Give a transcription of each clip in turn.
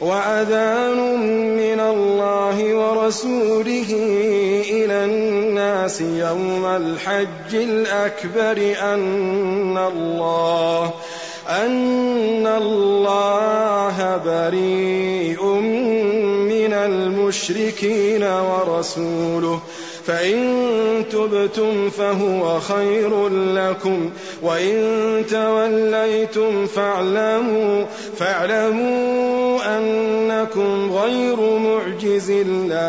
وأذان من الله ورسوله إلى الناس يوم الحج الأكبر أن الله أن الله بريء من المشركين ورسوله فإن تبتم فهو خير لكم وإن توليتم فاعلموا فاعلموا أنكم غير معجز الله.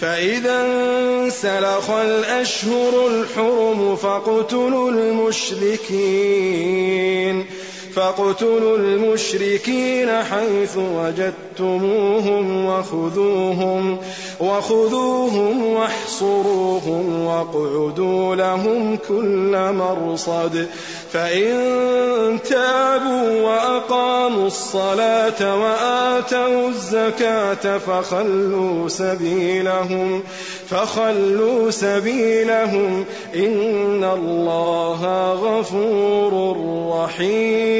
فإذا انسلخ الأشهر الحرم فاقتلوا المشركين. فاقتلوا المشركين حيث وجدتموهم وخذوهم وخذوهم واحصروهم واقعدوا لهم كل مرصد. فإن تابوا وأقاموا الصلاة وآتوا الزكاة فخلوا سبيلهم فخلوا سبيلهم. إن الله غفور رحيم.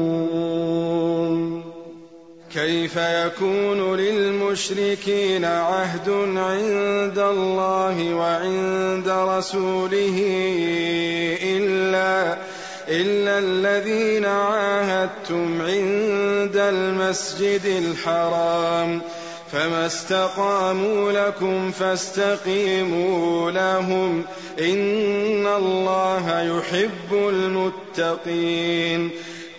كيف يكون للمشركين عهد عند الله وعند رسوله إلا إلا الذين عاهدتم عند المسجد الحرام فما استقاموا لكم فاستقيموا لهم إن الله يحب المتقين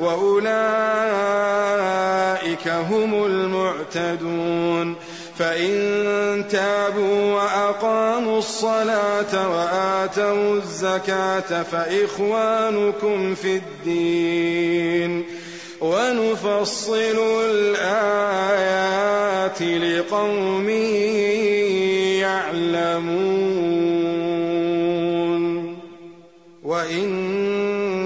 وأولئك هم المعتدون. فإن تابوا وأقاموا الصلاة وآتوا الزكاة فإخوانكم في الدين. ونفصل الآيات لقوم يعلمون. وإن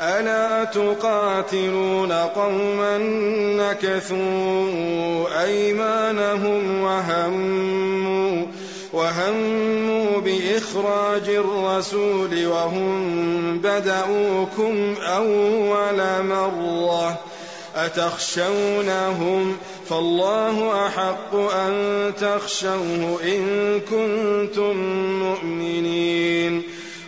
ألا تقاتلون قوما نكثوا أيمانهم وهموا وهموا بإخراج إخراج الرسول وهم بدؤوكم أول مرة أتخشونهم فالله أحق أن تخشوه إن كنتم مؤمنين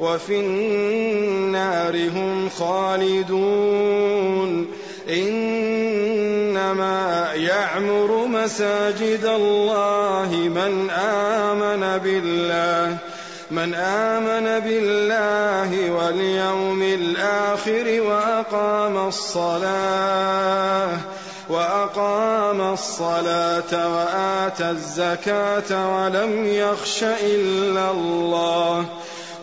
وفي النار هم خالدون. إنما يعمر مساجد الله من آمن بالله من آمن بالله واليوم الآخر وأقام الصلاة وأقام الصلاة وآتى الزكاة ولم يخش إلا الله.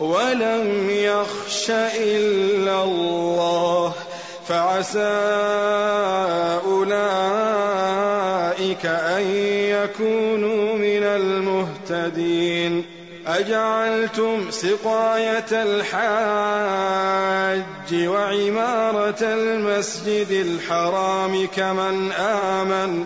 ولم يخش إلا الله فعسى أولئك أن يكونوا من المهتدين. أجعلتم سقاية الحاج وعمارة المسجد الحرام كمن آمن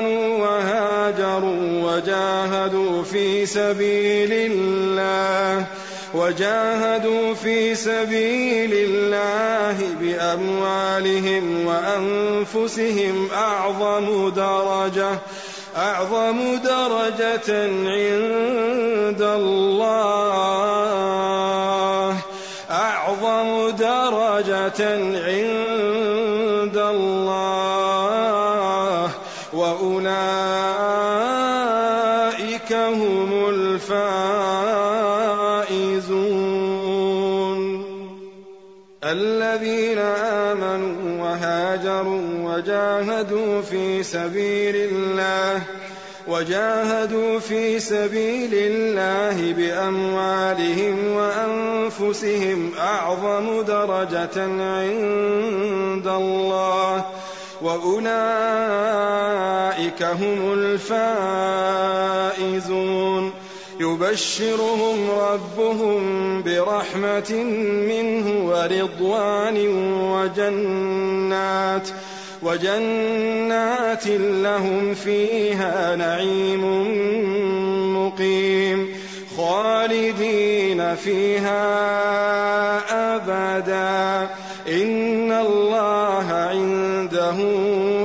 وجاهدوا في سبيل الله وجاهدوا في سبيل الله بأموالهم وأنفسهم أعظم درجة أعظم درجة عند الله أعظم درجة عند وجاهدوا في سبيل الله وجاهدوا في سبيل الله بأموالهم وأنفسهم أعظم درجة عند الله وأولئك هم الفائزون. يبشرهم ربهم برحمة منه ورضوان وجنات وجنات لهم فيها نعيم مقيم خالدين فيها أبدا. إن الله عنده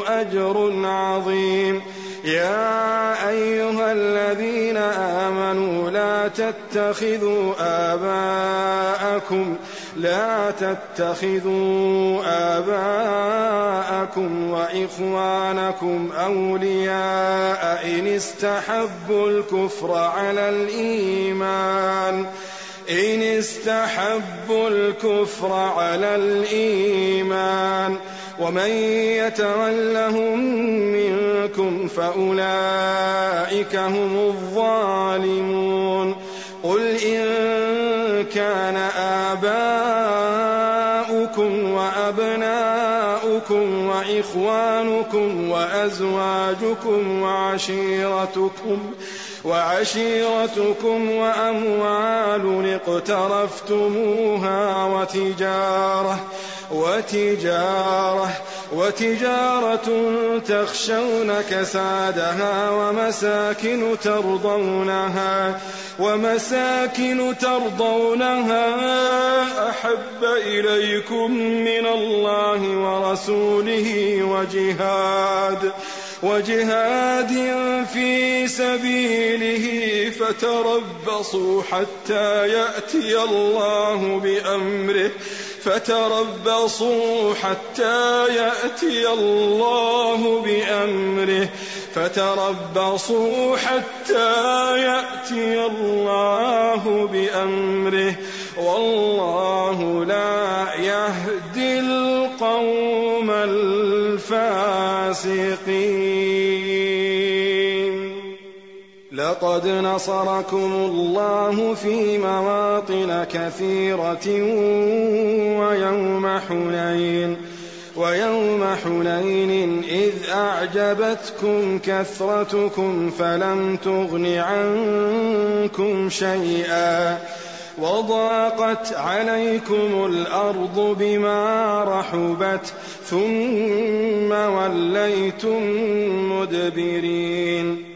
أجر عظيم. يا أيها الذين آمنوا لا تتخذوا آباءكم لا تتخذوا آباءكم وإخوانكم أولياء إن استحبوا الكفر على الإيمان. إن استحبوا الكفر على الإيمان. ومن يتولهم منكم فأولئك هم الظالمون. قل إن كان آباؤكم وأبناؤكم وإخوانكم وأزواجكم وعشيرتكم وعشيرتكم وأموال اقترفتموها وتجارة وتجارة وتجارة تخشون كسادها ومساكن ترضونها ومساكن ترضونها. أحب إليكم من الله ورسوله وجهاد وجهاد في سبيله فتربصوا حتى يأتي الله بأمره. فتربصوا حتى يأتي الله بأمره. فتربصوا حتى يأتي الله بأمره. والله لا يهدي القوم الفاسقين. لقد نصركم الله في مواطن كثيرة ويوم حنين ويوم حنين إذ أعجبتكم كثرتكم فلم تغن عنكم شيئا وضاقت عليكم الأرض بما رحبت ثم وليتم مدبرين.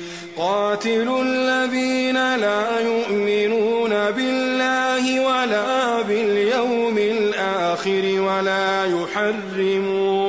قاتلوا الذين لا يؤمنون بالله ولا باليوم الآخر ولا يحرمون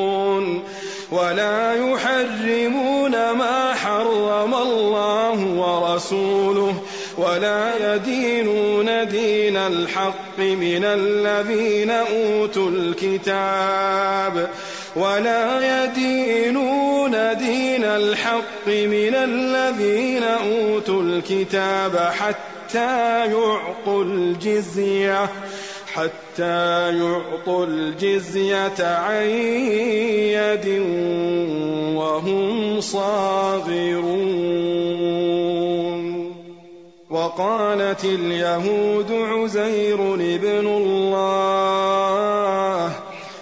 ولا يحرمون ما حرم الله ورسوله ولا يدينون دين الحق من الذين أوتوا الكتاب ولا يدينون دين الحق من الذين أوتوا الكتاب حتى يعطوا الجزية حتى يعطوا الجزية عن يد وهم صاغرون. وقالت اليهود عزير ابن الله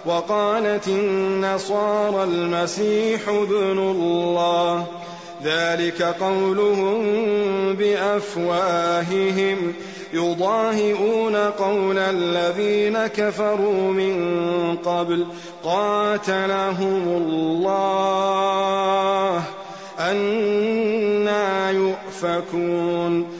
وقالت النصارى المسيح ابن الله. ذلك قولهم بأفواههم. يضاهئون قول الذين كفروا من قبل. قاتلهم الله. أنا يؤفكون.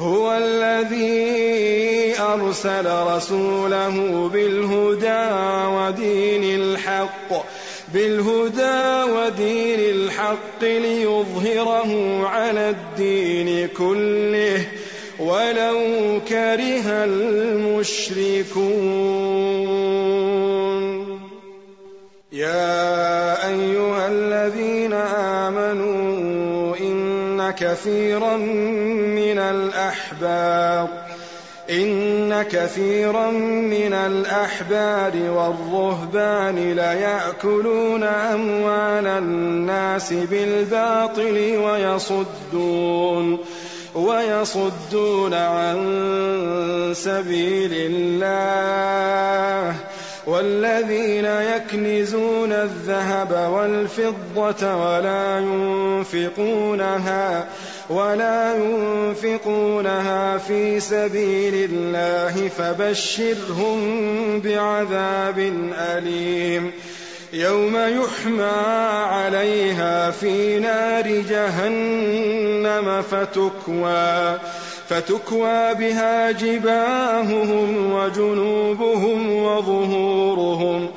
هو الذي أرسل رسوله بالهدى ودين الحق بالهدى ودين الحق ليظهره على الدين كله ولو كره المشركون. يا أيها الذين آمنوا كثيرا من الأحبار. إن كثيرا من الأحبار والرهبان ليأكلون أموال الناس بالباطل ويصدون ويصدون عن سبيل الله. والذين يكنزون الذهب والفضة ولا ينفقونها ولا ينفقونها في سبيل الله فبشرهم بعذاب أليم. يوم يحمى عليها في نار جهنم فتكوى. فتكوى بها جباههم وجنوبهم وظهورهم.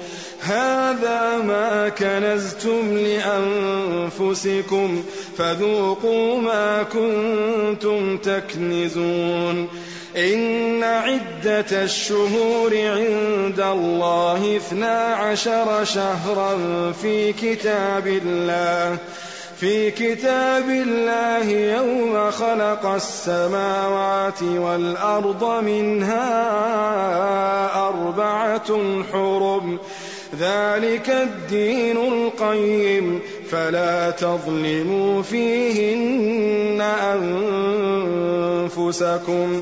هذا ما كنزتم لأنفسكم فذوقوا ما كنتم تكنزون. إن عدة الشهور عند الله اثنا عشر شهرا في كتاب الله. في كتاب الله يوم خلق السماوات والأرض منها أربعة حرم. ذلك الدين القيم. فلا تظلموا فيهن أنفسكم.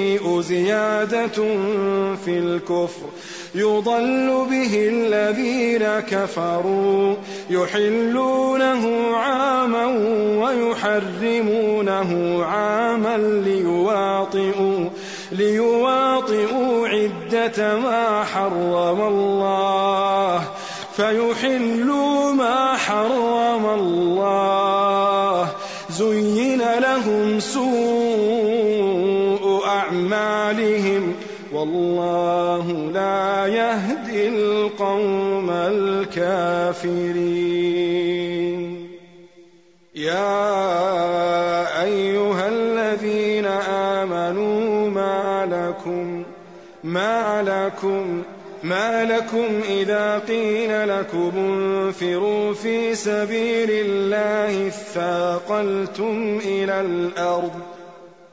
زيادة في الكفر. يضل به الذين كفروا. يحلونه عاما ويحرمونه عاما ليواطئوا ليواطئوا عدة ما حرم الله. فيحلوا ما حرم الله. زين لهم سوء أعمالهم والله لا يهدي القوم الكافرين يا أيها الذين آمنوا ما لكم ما لكم ما لكم إذا قيل لكم انفروا في سبيل الله اثاقلتم إلى الأرض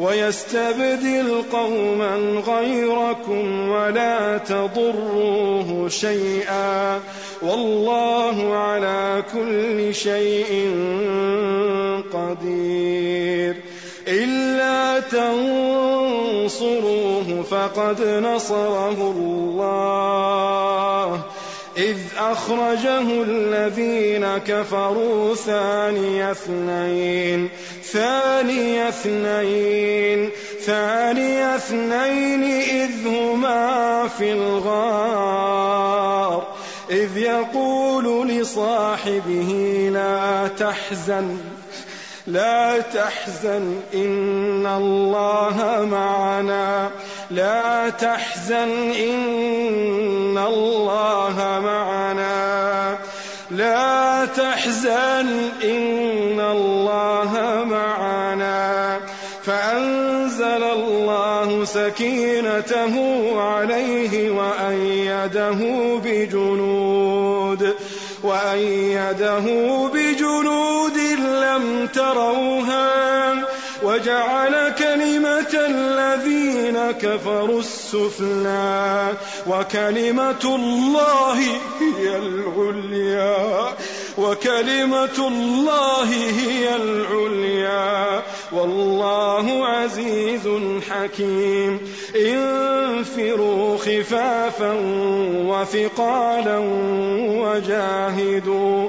ويستبدل قوما غيركم ولا تضروه شيئا والله على كل شيء قدير إلا تنصروه فقد نصره الله إذ أخرجه الذين كفروا ثاني اثنين ثاني اثنين ثاني اثنين إذ هما في الغار إذ يقول لصاحبه لا تحزن لا تحزن إن الله معنا. لا تحزن إن الله معنا. لا تحزن إن الله معنا. فأنزل الله سكينته عليه وأيده بجنود وأيده بجنود لم تروها. وجعل كفروا السفلى وكلمة الله هي العليا وكلمة الله هي العليا. والله عزيز حكيم. انفروا خفافا وثقالا وجاهدوا.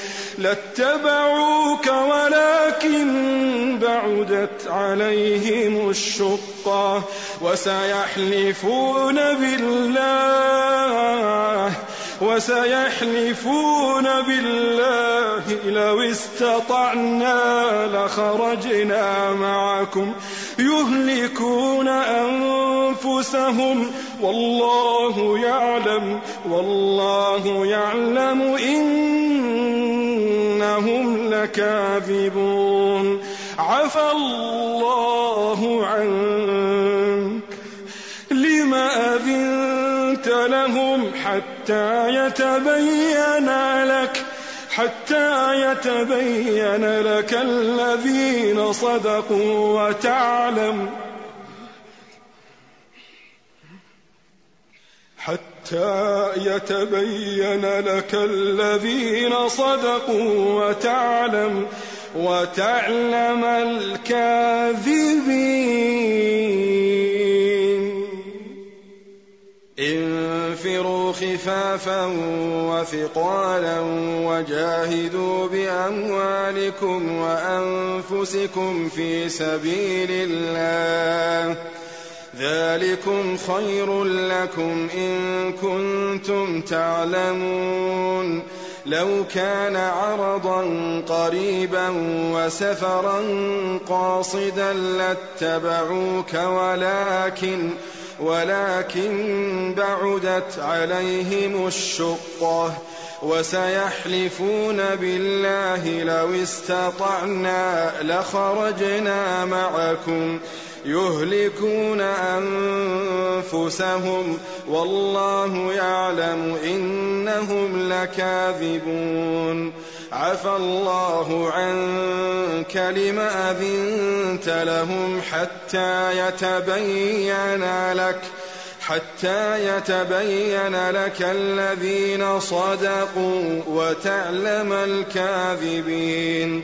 لاتبعوك ولكن بعدت عليهم الشقة وسيحلفون بالله وسيحلفون بالله. لو استطعنا لخرجنا معكم. يهلكون أنفسهم. والله يعلم والله يعلم إنهم لكاذبون عفى الله عنك لم أذنت لهم حتى يتبين لك حتى يتبين لك الذين صدقوا وتعلم. حتى يتبين لك الذين صدقوا وتعلم وتعلم الكاذبين. انفروا خفافا وثقالا وجاهدوا بأموالكم وأنفسكم في سبيل الله. ذلكم خير لكم إن كنتم تعلمون. لو كان عرضا قريبا وسفرا قاصدا لاتبعوك ولكن ولكن بعدت عليهم الشقة وسيحلفون بالله لو استطعنا لخرجنا معكم. يهلكون أنفسهم والله يعلم إنهم لكاذبون. عفى الله عنك لم أذنت لهم حتى يتبين لك حتى يتبين لك الذين صدقوا وتعلم الكاذبين.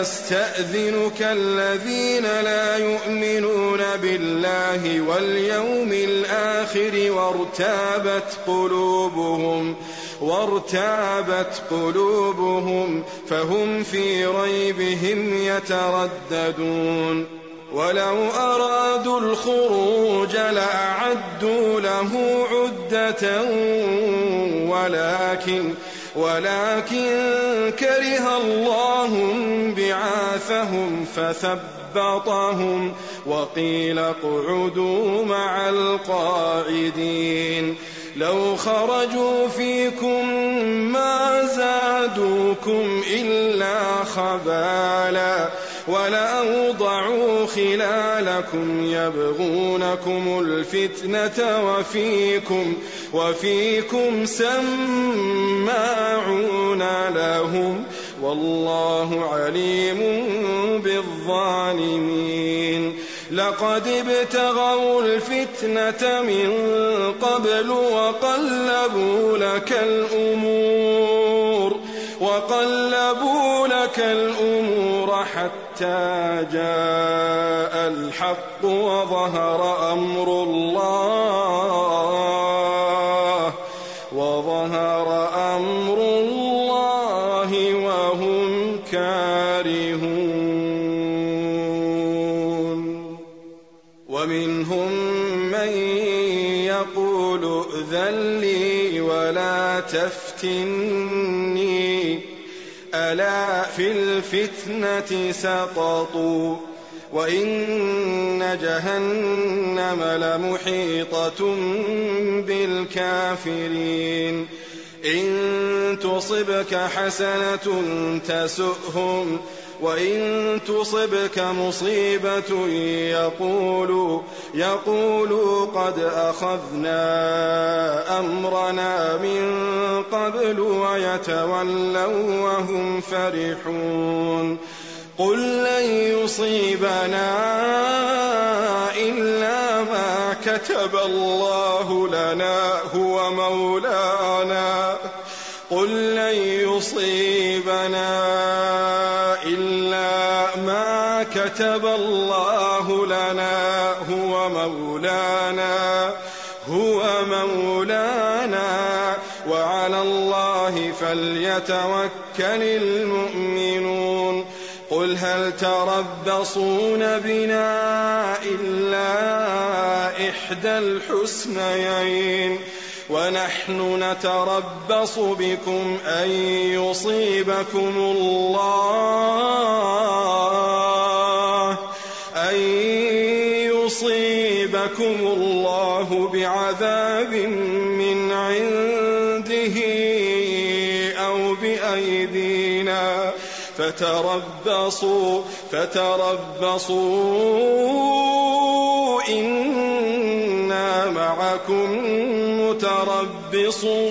يستأذنك الذين لا يؤمنون بالله واليوم الآخر وارتابت قلوبهم وارتابت قلوبهم فهم في ريبهم يترددون. ولو أرادوا الخروج لأعدوا له عدة ولكن ولكن كره الله بعاثهم فثبطهم وقيل اقعدوا مع القاعدين لو خرجوا فيكم ما زادوكم إلا خبالا ولأوضعوا خلالكم يبغونكم الفتنة وفيكم وفيكم سماعون لهم والله عليم بالظالمين لقد ابتغوا الفتنة من قبل وقلبوا لك الأمور وقلبوا لك الأمور حتى جاء الحق وظهر أمر الله؟ وظهر أمر الله وهم كارهون. ومنهم من يقول ائذن لي ولا تفتني. ألا في الفتنة سقطوا وإن جهنم لمحيطة بالكافرين إن تصبك حسنة تسؤهم وإن تصبك مصيبة يقولوا يقولوا قد أخذنا أمرنا من قبل ويتولوا وهم فرحون قل لن يصيبنا إلا ما كتب الله لنا هو مولانا. قل لن يصيبنا كتب الله لنا هو مولانا هو مولانا. وعلى الله فليتوكل المؤمنون. قل هل تربصون بنا إلا إحدى الحسنيين؟ ونحن نتربص بكم أن يصيبكم الله. أن يصيبكم الله بعذاب من عنده أو بأيدينا فتربصوا فتربصوا إنا معكم متربصون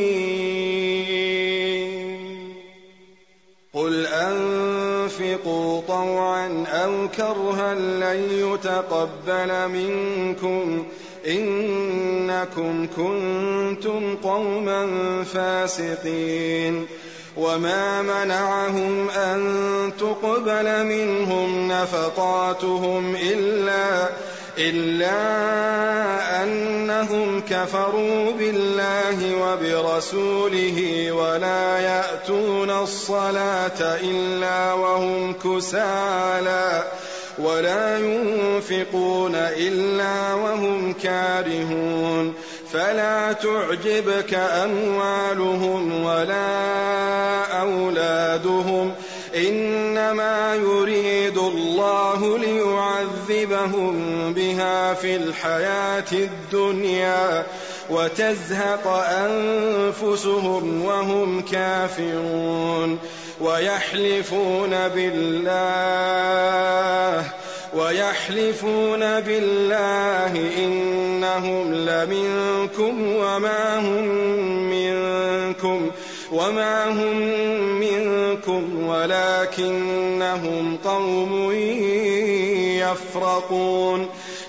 كرها لن يتقبل منكم. إنكم كنتم قوما فاسقين. وما منعهم أن تقبل منهم نفقاتهم إلا إلا أنهم كفروا بالله وبرسوله ولا يأتون الصلاة إلا وهم كسالى ولا ينفقون إلا وهم كارهون. فلا تعجبك أموالهم ولا أولادهم. إنما يريد الله ليعذبهم بها في الحياة الدنيا وتزهق أنفسهم وهم كافرون. ويحلفون بالله ويحلفون بالله إنهم لمنكم وما هم منكم وما هم منكم ولكنهم قوم يفرقون.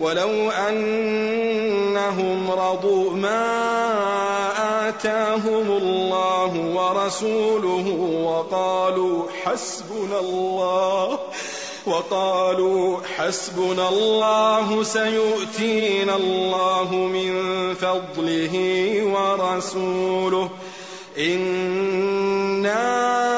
ولو أنهم رضوا ما آتاهم الله ورسوله وقالوا حسبنا الله وقالوا حسبنا الله سيؤتينا الله من فضله ورسوله. إنا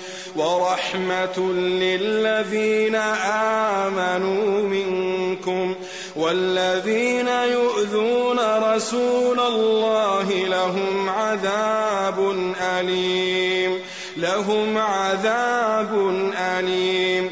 ورحمة للذين آمنوا منكم والذين يؤذون رسول الله لهم عذاب أليم لهم عذاب أليم.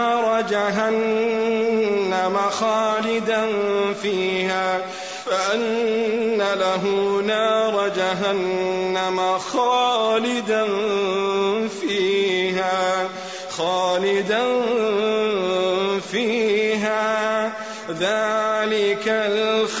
جهنم خالدا فيها فأن له نار جهنم خالدا فيها خالدا فيها ذلك الخزي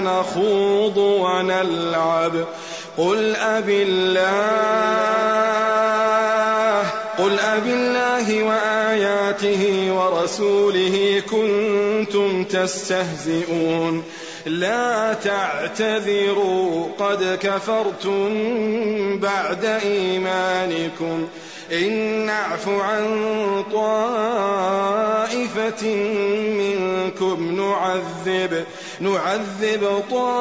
نخوض ونلعب. قل أب الله قل أب الله وآياته ورسوله كنتم تستهزئون. لا تعتذروا قد كفرتم بعد إيمانكم. إن نعف عن طائفة منكم نعذب نعذب طائفة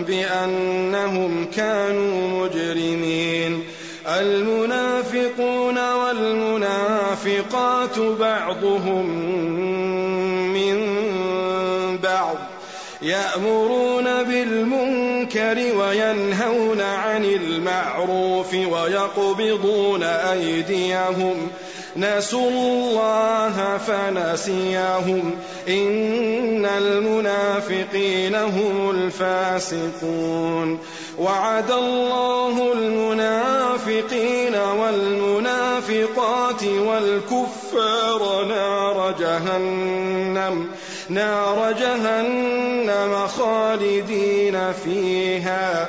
بأنهم كانوا مجرمين. المنافقون والمنافقات بعضهم من بعض يأمرون بالمنكر وينهون المعروف ويقبضون أيديهم. نسوا الله فنسيهم. إن المنافقين هم الفاسقون. وعد الله المنافقين والمنافقات والكفار نار جهنم. نار جهنم خالدين فيها.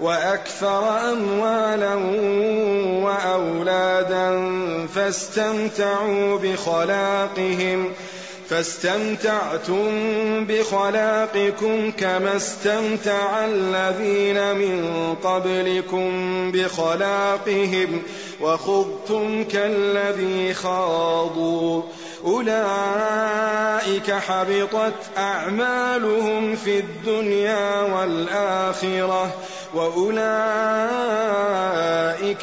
وأكثر أموالا وأولادا فاستمتعوا بخلاقهم فاستمتعتم بخلاقكم كما استمتع الذين من قبلكم بخلاقهم وخضتم كالذي خاضوا. أولئك حبطت أعمالهم في الدنيا والآخرة وأولئك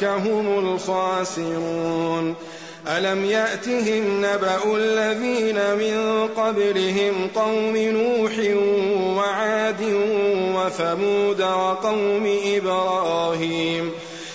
هم الخاسرون. ألم يأتهم نبأ الذين من قبلهم قوم نوح وعاد وثمود وقوم إبراهيم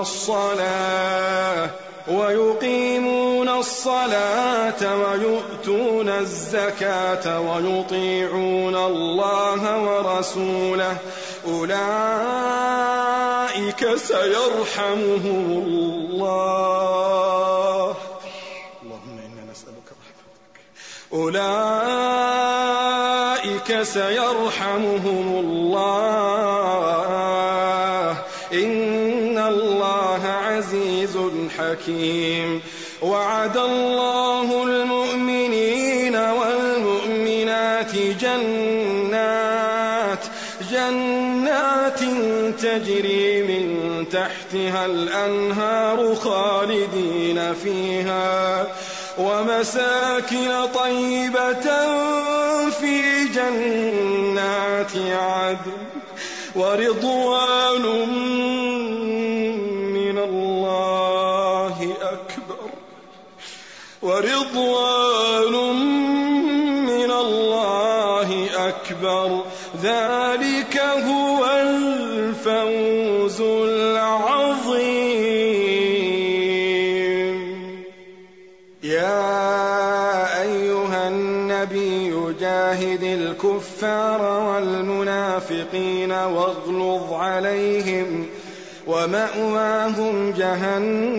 الصلاة ويقيمون الصلاة ويؤتون الزكاة ويطيعون الله ورسوله. أولئك سيرحمهم الله. اللهم إنا نسألك رحمتك. أولئك سيرحمهم الله. حكيم وعد الله المؤمنين والمؤمنات جنات جنات تجري من تحتها الأنهار خالدين فيها. ومساكن طيبة في جنات عدن ورضوان ورضوان من الله أكبر. ذلك هو الفوز العظيم. يا أيها النبي جاهد الكفار والمنافقين واغلظ عليهم ومأواهم جهنم.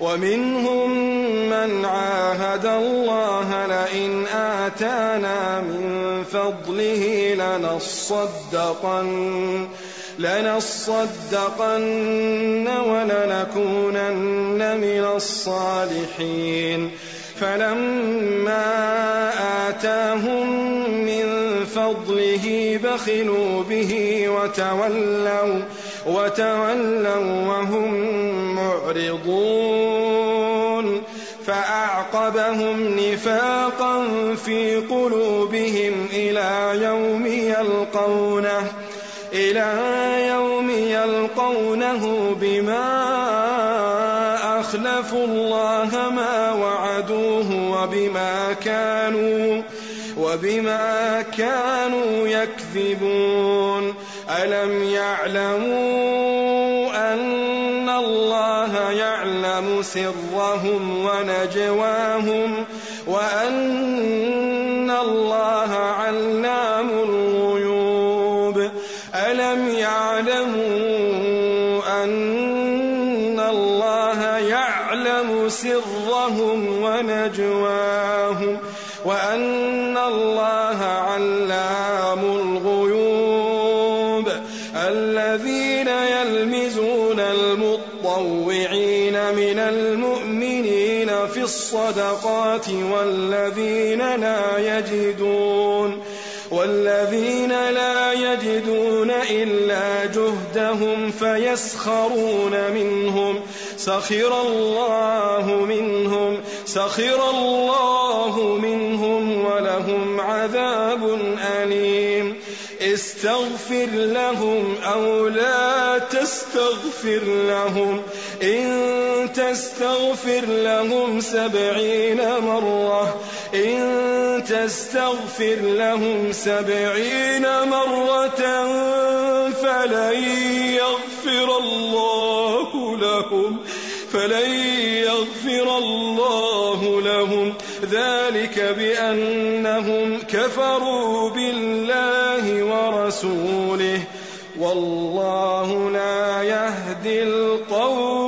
ومنهم من عاهد الله لئن آتانا من فضله لنصدقن لنصدقن ولنكونن من الصالحين. فلما آتاهم من فضله بخلوا به وتولوا وتولوا وهم معرضون. فأعقبهم نفاقا في قلوبهم إلى يوم يلقونه إلى يوم يلقونه بما أخلفوا الله ما وعدوه وبما كانوا وبما كانوا يكذبون. ألم يعلموا أن الله يعلم سرهم ونجواهم وأن الصدقات والذين لا يجدون والذين لا يجدون إلا جهدهم فيسخرون منهم سخر الله منهم سخر الله منهم ولهم عذاب أليم استغفر لهم أو لا تستغفر لهم إن تستغفر لهم سبعين مرة إن تستغفر لهم سبعين مرة فلن يغفر الله لهم فلن يغفر الله لهم. ذلك بأنهم كفروا بالله ورسوله. والله لا يهدي القوم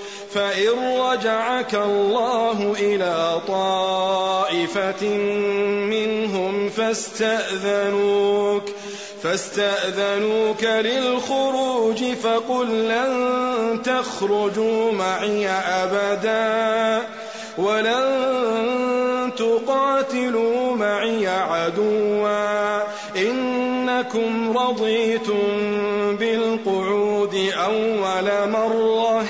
فإن رجعك الله إلى طائفة منهم فاستأذنوك فاستأذنوك للخروج فقل لن تخرجوا معي أبدا ولن تقاتلوا معي عدوا إنكم رضيتم بالقعود أول مرة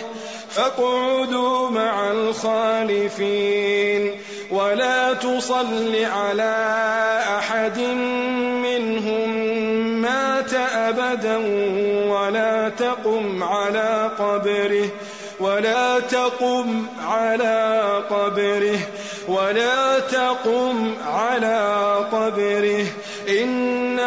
فاقعدوا مع الخالفين ولا تصل على أحد منهم مات أبدا ولا تقم على قبره ولا تقم على قبره ولا تقم على قبره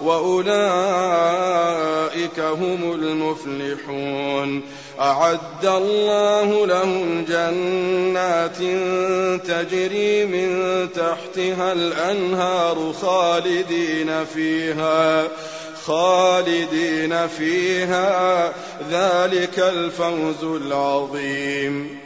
وأولئك هم المفلحون. أعد الله لهم جنات تجري من تحتها الأنهار خالدين فيها خالدين فيها. ذلك الفوز العظيم.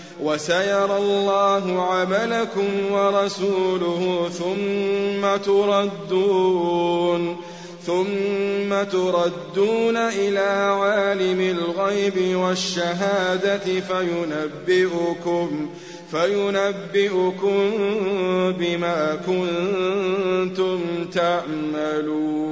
وسيرى الله عملكم ورسوله ثم تردون ثم تردون إلى عالم الغيب والشهادة فينبئكم فينبئكم بما كنتم تعملون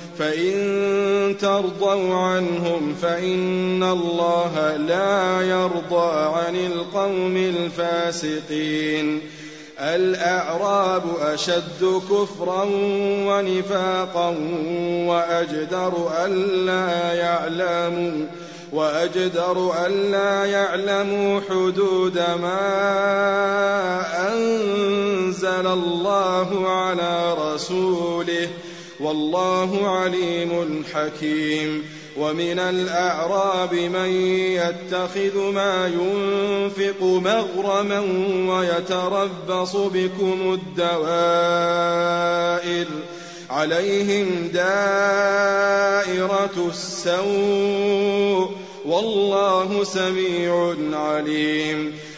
فإن ترضوا عنهم فإن الله لا يرضى عن القوم الفاسقين الأعراب أشد كفرا ونفاقا وأجدر ألا يعلموا وأجدر ألا يعلموا حدود ما أنزل الله على رسوله والله عليم حكيم. ومن الأعراب من يتخذ ما ينفق مغرما ويتربص بكم الدوائر. عليهم دائرة السوء. والله سميع عليم.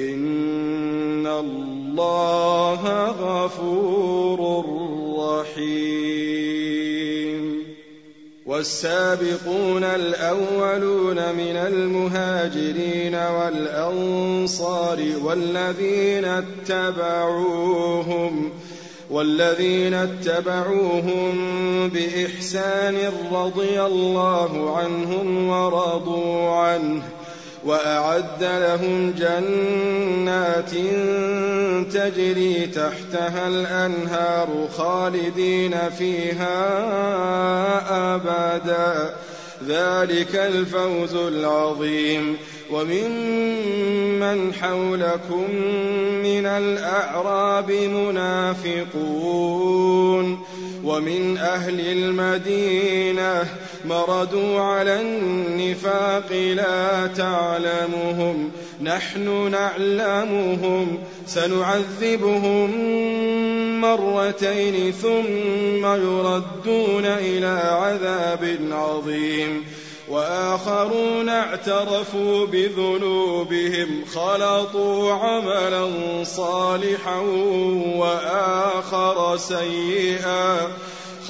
إن الله غفور رحيم والسابقون الأولون من المهاجرين والأنصار والذين اتبعوهم والذين اتبعوهم بإحسان رضي الله عنهم ورضوا عنه وأعد لهم جنات تجري تحتها الأنهار خالدين فيها أبدا. ذلك الفوز العظيم. وممن حولكم من الأعراب منافقون. ومن أهل المدينة مردوا على النفاق لا تعلمهم. نحن نعلمهم. سنعذبهم مرتين ثم يردون إلى عذاب عظيم. وآخرون اعترفوا بذنوبهم. خلطوا عملا صالحا وآخر سيئا.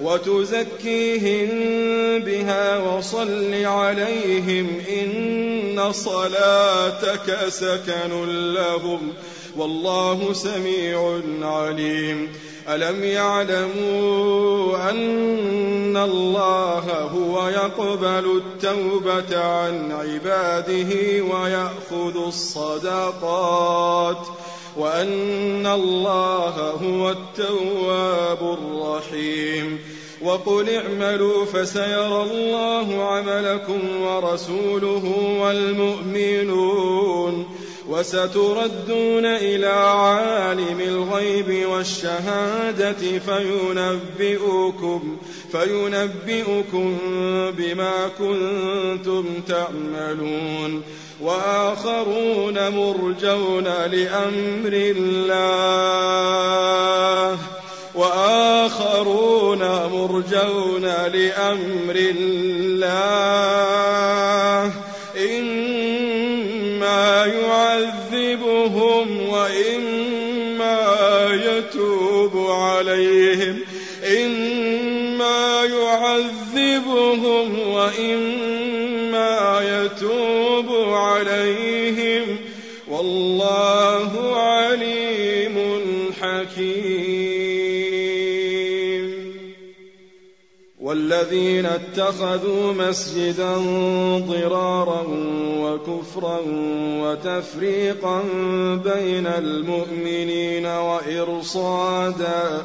وتزكيهم بها وصل عليهم إن صلاتك سكن لهم والله سميع عليم. ألم يعلموا أن الله هو يقبل التوبة عن عباده ويأخذ الصدقات وأن الله هو التواب الرحيم. وقل اعملوا فسيرى الله عملكم ورسوله والمؤمنون. وستردون إلى عالم الغيب والشهادة فينبئكم فينبئكم بما كنتم تعملون. وآخرون مرجون لأمر الله. وآخرون مرجون لأمر الله. يعذبهم وإما يتوب عليهم. إما يعذبهم وإما يتوب عليهم. والله والذين اتخذوا مسجدا ضرارا وكفرا وتفريقا بين المؤمنين وإرصادا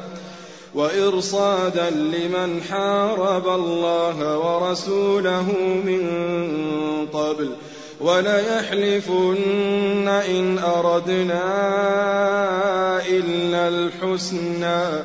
وإرصادا لمن حارب الله ورسوله من قبل. وليحلفن إن أردنا إلا الحسنى.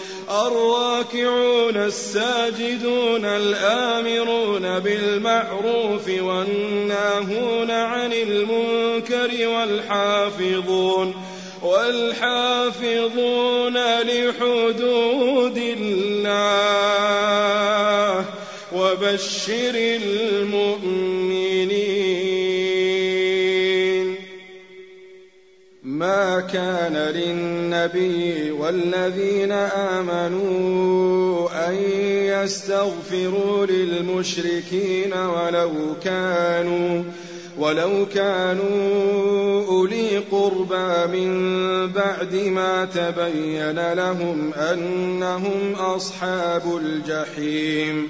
الراكعون الساجدون الآمرون بالمعروف والناهون عن المنكر والحافظون والحافظون لحدود الله وبشر المؤمنين ما كان للنبي والذين آمنوا أن يستغفروا للمشركين ولو كانوا ولو كانوا أولي قربى من بعد ما تبين لهم أنهم أصحاب الجحيم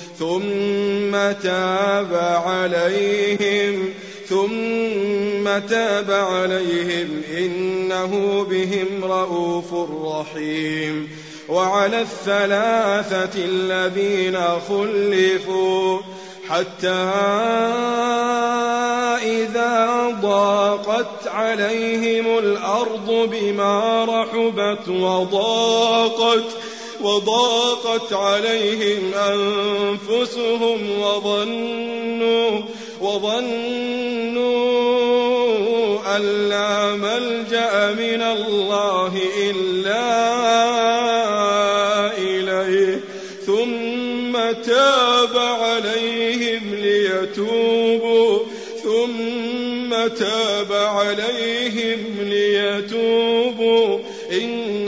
ثم تاب عليهم ثم تاب عليهم إنه بهم رءوف رحيم. وعلى الثلاثة الذين خلفوا حتى إذا ضاقت عليهم الأرض بما رحبت وضاقت وضاقت عليهم أنفسهم وظنوا وظنوا أن لا ملجأ من الله إلا إليه. ثم تاب عليهم ليتوبوا. ثم تاب عليهم ليتوبوا. إن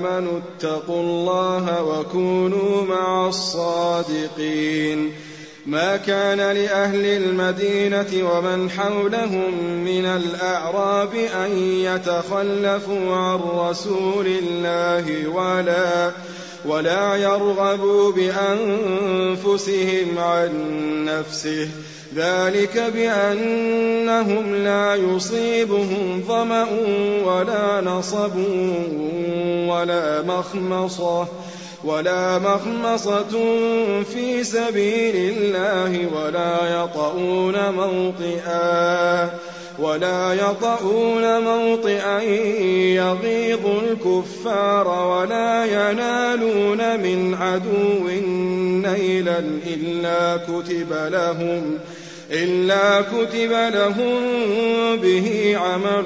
آمنوا اتقوا الله وكونوا مع الصادقين ما كان لأهل المدينة ومن حولهم من الأعراب أن يتخلفوا عن رسول الله ولا ولا يرغبوا بأنفسهم عن نفسه ذلك بأنهم لا يصيبهم ظمأ ولا نصب ولا مخمصة ولا مخمصة في سبيل الله ولا يطؤون موطئا ولا يطؤون موطئا يغيظ الكفار ولا ينالون من عدو نيلا إلا كتب لهم إلا كتب لهم به عمل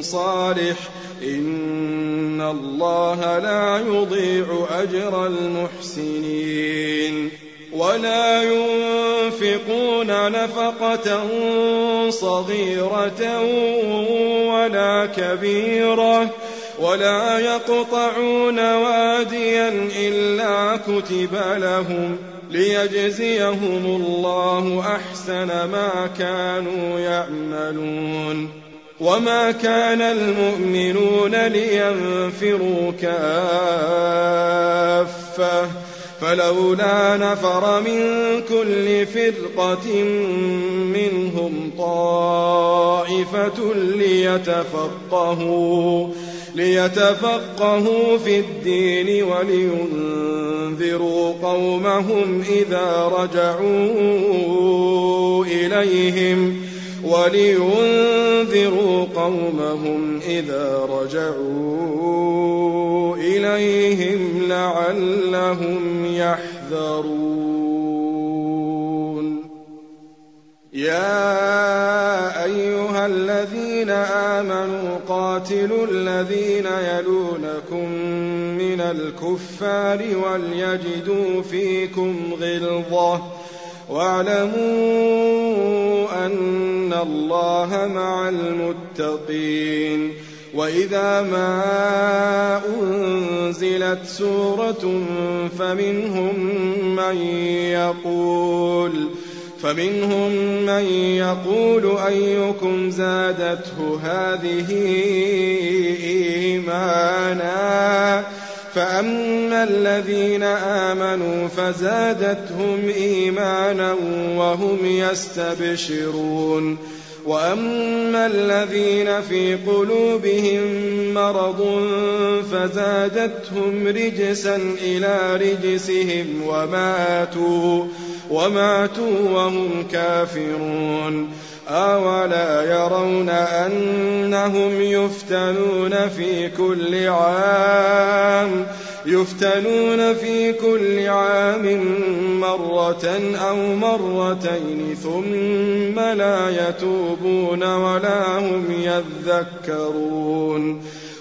صالح. إن الله لا يضيع أجر المحسنين. ولا ينفقون نفقة صغيرة ولا كبيرة. ولا يقطعون واديا إلا كتب لهم. ليجزيهم الله أحسن ما كانوا يعملون وما كان المؤمنون لينفروا كافة فلولا نفر من كل فرقة منهم طائفة ليتفقهوا ليتفقهوا في الدين ولينذروا قومهم إذا رجعوا إليهم ولينذروا قومهم إذا رجعوا إليهم لعلهم يحذرون. يا أيها الذين آمنوا قاتلوا الذين يلونكم من الكفار وليجدوا فيكم غلظة. واعلموا أن الله مع المتقين. وإذا ما أنزلت سورة فمنهم من يقول فمنهم من يقول أيكم زادته هذه إيمانا فأما الذين آمنوا فزادتهم إيمانا وهم يستبشرون وأما الذين في قلوبهم مرض فزادتهم رجسا إلى رجسهم وماتوا وماتوا وهم كافرون. أولا يرون أنهم يفتنون في كل عام يفتنون في كل عام مرة أو مرتين ثم لا يتوبون ولا هم يذكرون.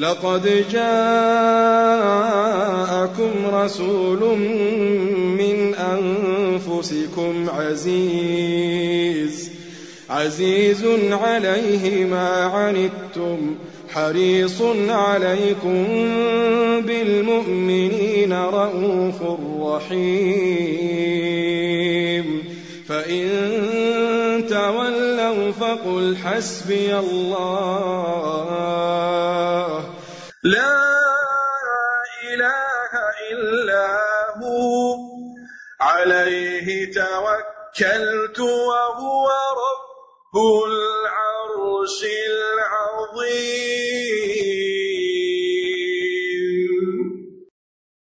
لقد جاءكم رسول من أنفسكم عزيز عزيز عليه ما عنتم حريص عليكم بالمؤمنين رءوف رحيم. فإن تولوا فقل حسبي الله. لا إله إلا هو. عليه توكلت وهو رب العرش العظيم.